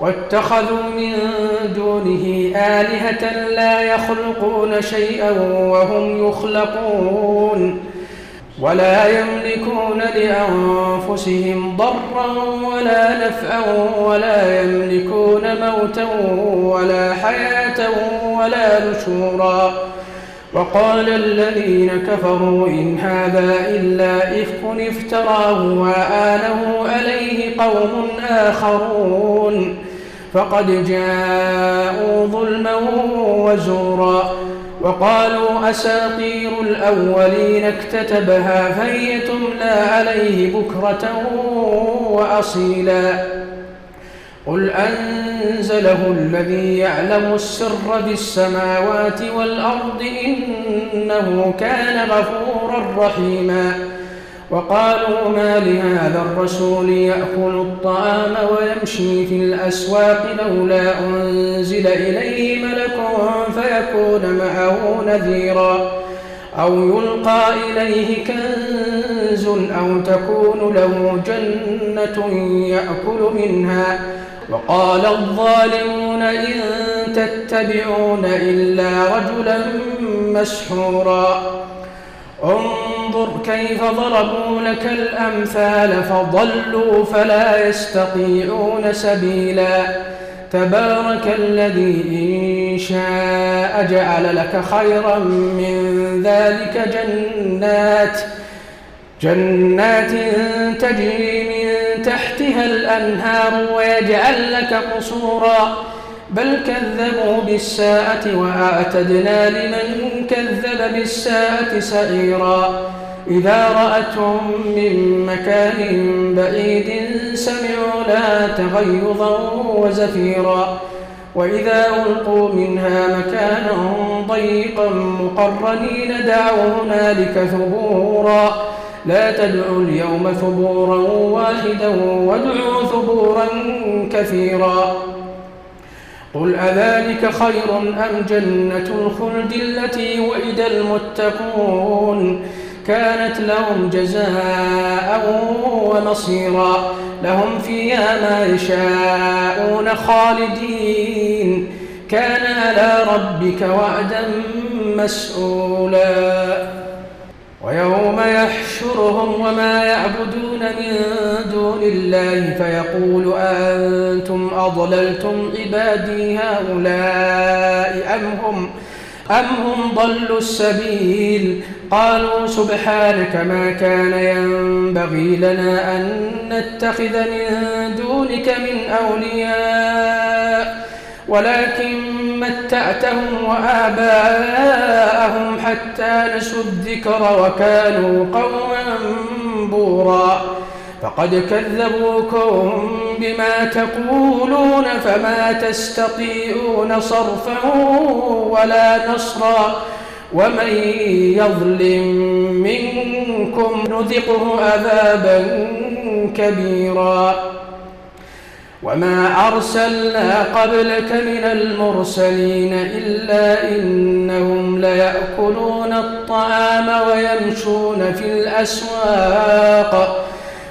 واتخذوا من دونه آلهة لا يخلقون شيئا وهم يخلقون ولا يملكون لأنفسهم ضرا ولا نفعا ولا يملكون موتا ولا حياة ولا نشورا. وقال الذين كفروا إن هذا إلا إفك افتراه وآله عليه قوم آخرون. فقد جاءوا ظلما وزورا وقالوا أساطير الأولين اكتتبها فهي تملى عليه بكرة وأصيلا. قل أنزله الذي يعلم السر في السماوات والأرض إنه كان غفورا رحيما. وقالوا ما لهذا الرسول يأكل الطعام ويمشي في الأسواق لولا أنزل إليه ملك فيكون معه نذيرا أو يلقى إليه كنز أو تكون له جنة يأكل منها. وقال الظالمون إن تتبعون إلا رجلا مسحورا. انظر كيف ضربوا لك الأمثال فضلوا فلا يستطيعون سبيلا. تبارك الذي إن شاء جعل لك خيرا من ذلك جنات جنات تجري من تحتها الأنهار ويجعل لك قصورا. بل كذبوا بالساعة وأعتدنا لمن كذب بالساعة سعيرا. إذا رأتهم من مكان بعيد سمعوا لا تغيظا وزفيرا. وإذا ألقوا منها مكانا ضيقا مقرنين دعوا هنالك ثبورا. لا تدعوا اليوم ثبورا واحدا وادعوا ثبورا كثيرا. قل أذلك خير أم جنة الخلد التي وعد المتقون؟ كانت لهم جزاء ومصيرا. لهم فيها ما يشاءون خالدين. كان على ربك وعدا مسؤولا. ويوم يحشرهم وما يعبدون من دون الله فيقول أنتم أضللتم عبادي هؤلاء أم هم أم هم ضلوا السبيل؟ قالوا سبحانك ما كان ينبغي لنا أن نتخذ من دونك من أولياء ولكن متعتهم وآباءهم حتى نسوا الذكر وكانوا قوما بورا. فقد كذبوكم بما تقولون فما تستطيعون صرفا ولا نصرا ومن يظلم منكم نذقه عذابا كبيرا. وما أرسلنا قبلك من المرسلين إلا إنهم ليأكلون الطعام ويمشون في الأسواق.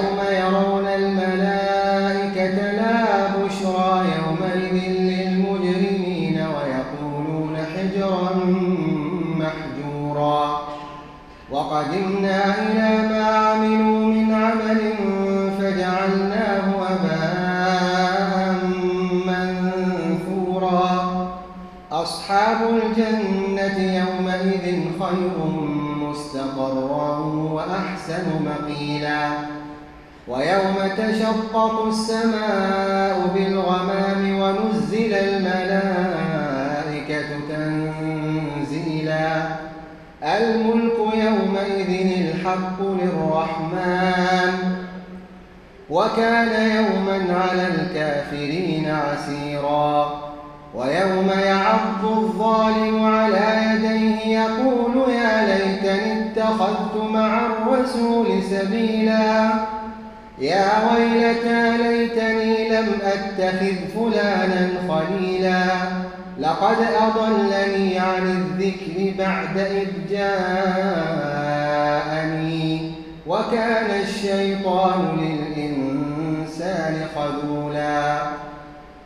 يوم يرون الملائكة لا بشرى يومئذ للمجرمين ويقولون حجرا محجورا. وقدمنا إلى ما عملوا من عمل فجعلناه أباء منثورا. أصحاب الجنة يومئذ خير مستقرا وأحسن مقيلا. ويوم تشقق السماء بالغمام ونزل الملائكة تنزيلا. الملك يومئذ الحق للرحمن. وكان يوما على الكافرين عسيرا. ويوم يعض الظالم على يديه يقول يا ليتني اتخذت مع الرسول سبيلا. يا ويلتى ليتني لم أتخذ فلانا خليلا. لقد أضلني عن الذكر بعد إذ جاءني. وكان الشيطان للإنسان خذولا.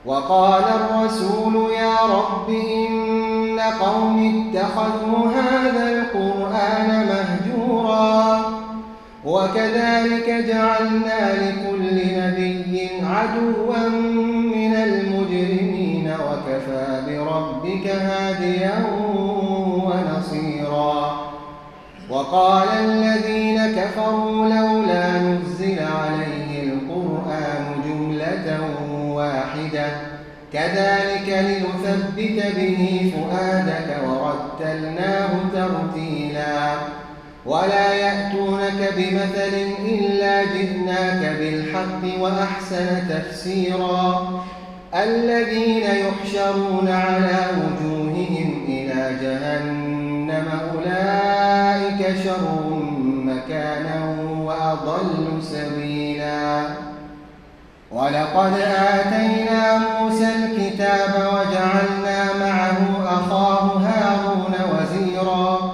وقال الرسول يا رب إن قوم اتخذوا هذا القرآن مهجورا. وكذلك جعلنا لكل نبي عدوا من المجرمين وكفى بربك هاديا ونصيرا. وقال الذين كفروا لولا نزل عليه القرآن جملة واحدة. كذلك لنثبت به فؤادك ورتلناه ترتيلا. ولا يأتونك بمثل إلا جئناك بالحق وأحسن تفسيرا الذين يحشرون على وجوههم إلى جهنم أولئك شر مكانا وأضل سبيلا ولقد آتينا موسى الكتاب وجعلنا معه أخاه هارون وزيرا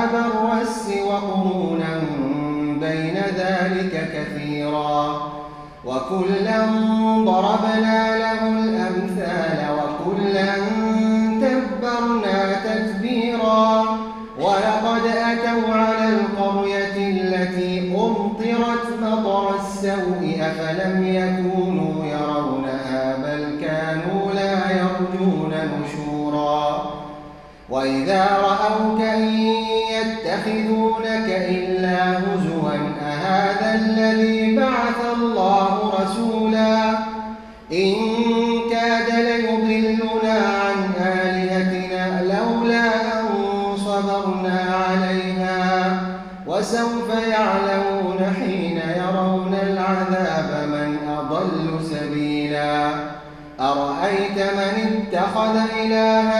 وأصحاب الرس وقرونا بين ذلك كثيرا. وكلا ضربنا له الذي بعث الله رسولا إن كاد ليضلنا عن آلهتنا لولا أن صبرنا عليها وسوف يعلمون حين يرون العذاب من أضل سبيلا أرأيت من اتخذ إلهه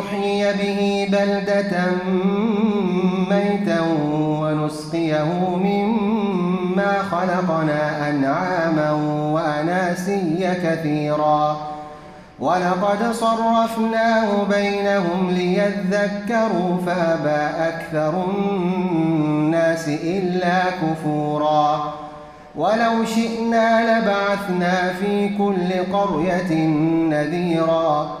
لنحيي به بلدة ميتا ونسقيه مما خلقنا أنعاما وأناسيا كثيرا ولقد صرفناه بينهم ليذكروا فأبى أكثر الناس إلا كفورا ولو شئنا لبعثنا في كل قرية نذيرا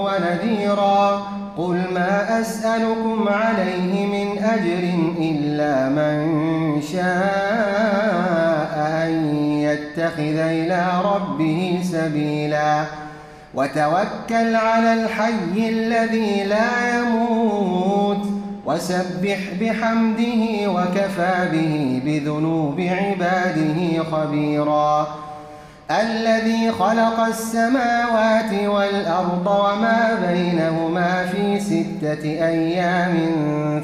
أسألكم عليه من أجر إلا من شاء أن يتخذ إلى ربه سبيلا. وتوكل على الحي الذي لا يموت. وسبح بحمده وكفى به بذنوب عباده خبيراً. الذي خلق السماوات والأرض وما بينهما في ستة أيام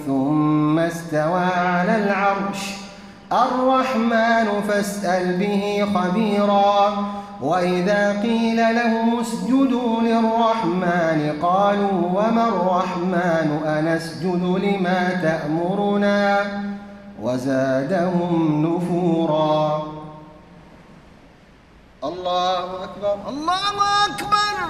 ثم استوى على العرش. الرحمن فاسأل به خبيرا. وإذا قيل لهم اسجدوا للرحمن قالوا وما الرحمن؟ أنسجد لما تأمرنا. وزادهم نفورا. الله أكبر. الله أكبر.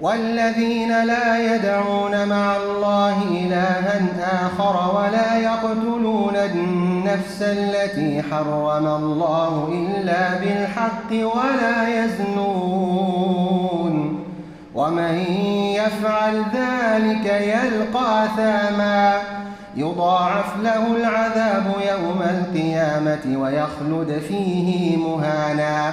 والذين لا يدعون مع الله إلها آخر ولا يقتلون النفس التي حرم الله إلا بالحق ولا يزنون. ومن يفعل ذلك يلقى ثاما. يضاعف له العذاب يوم القيامة ويخلد فيه مهانا.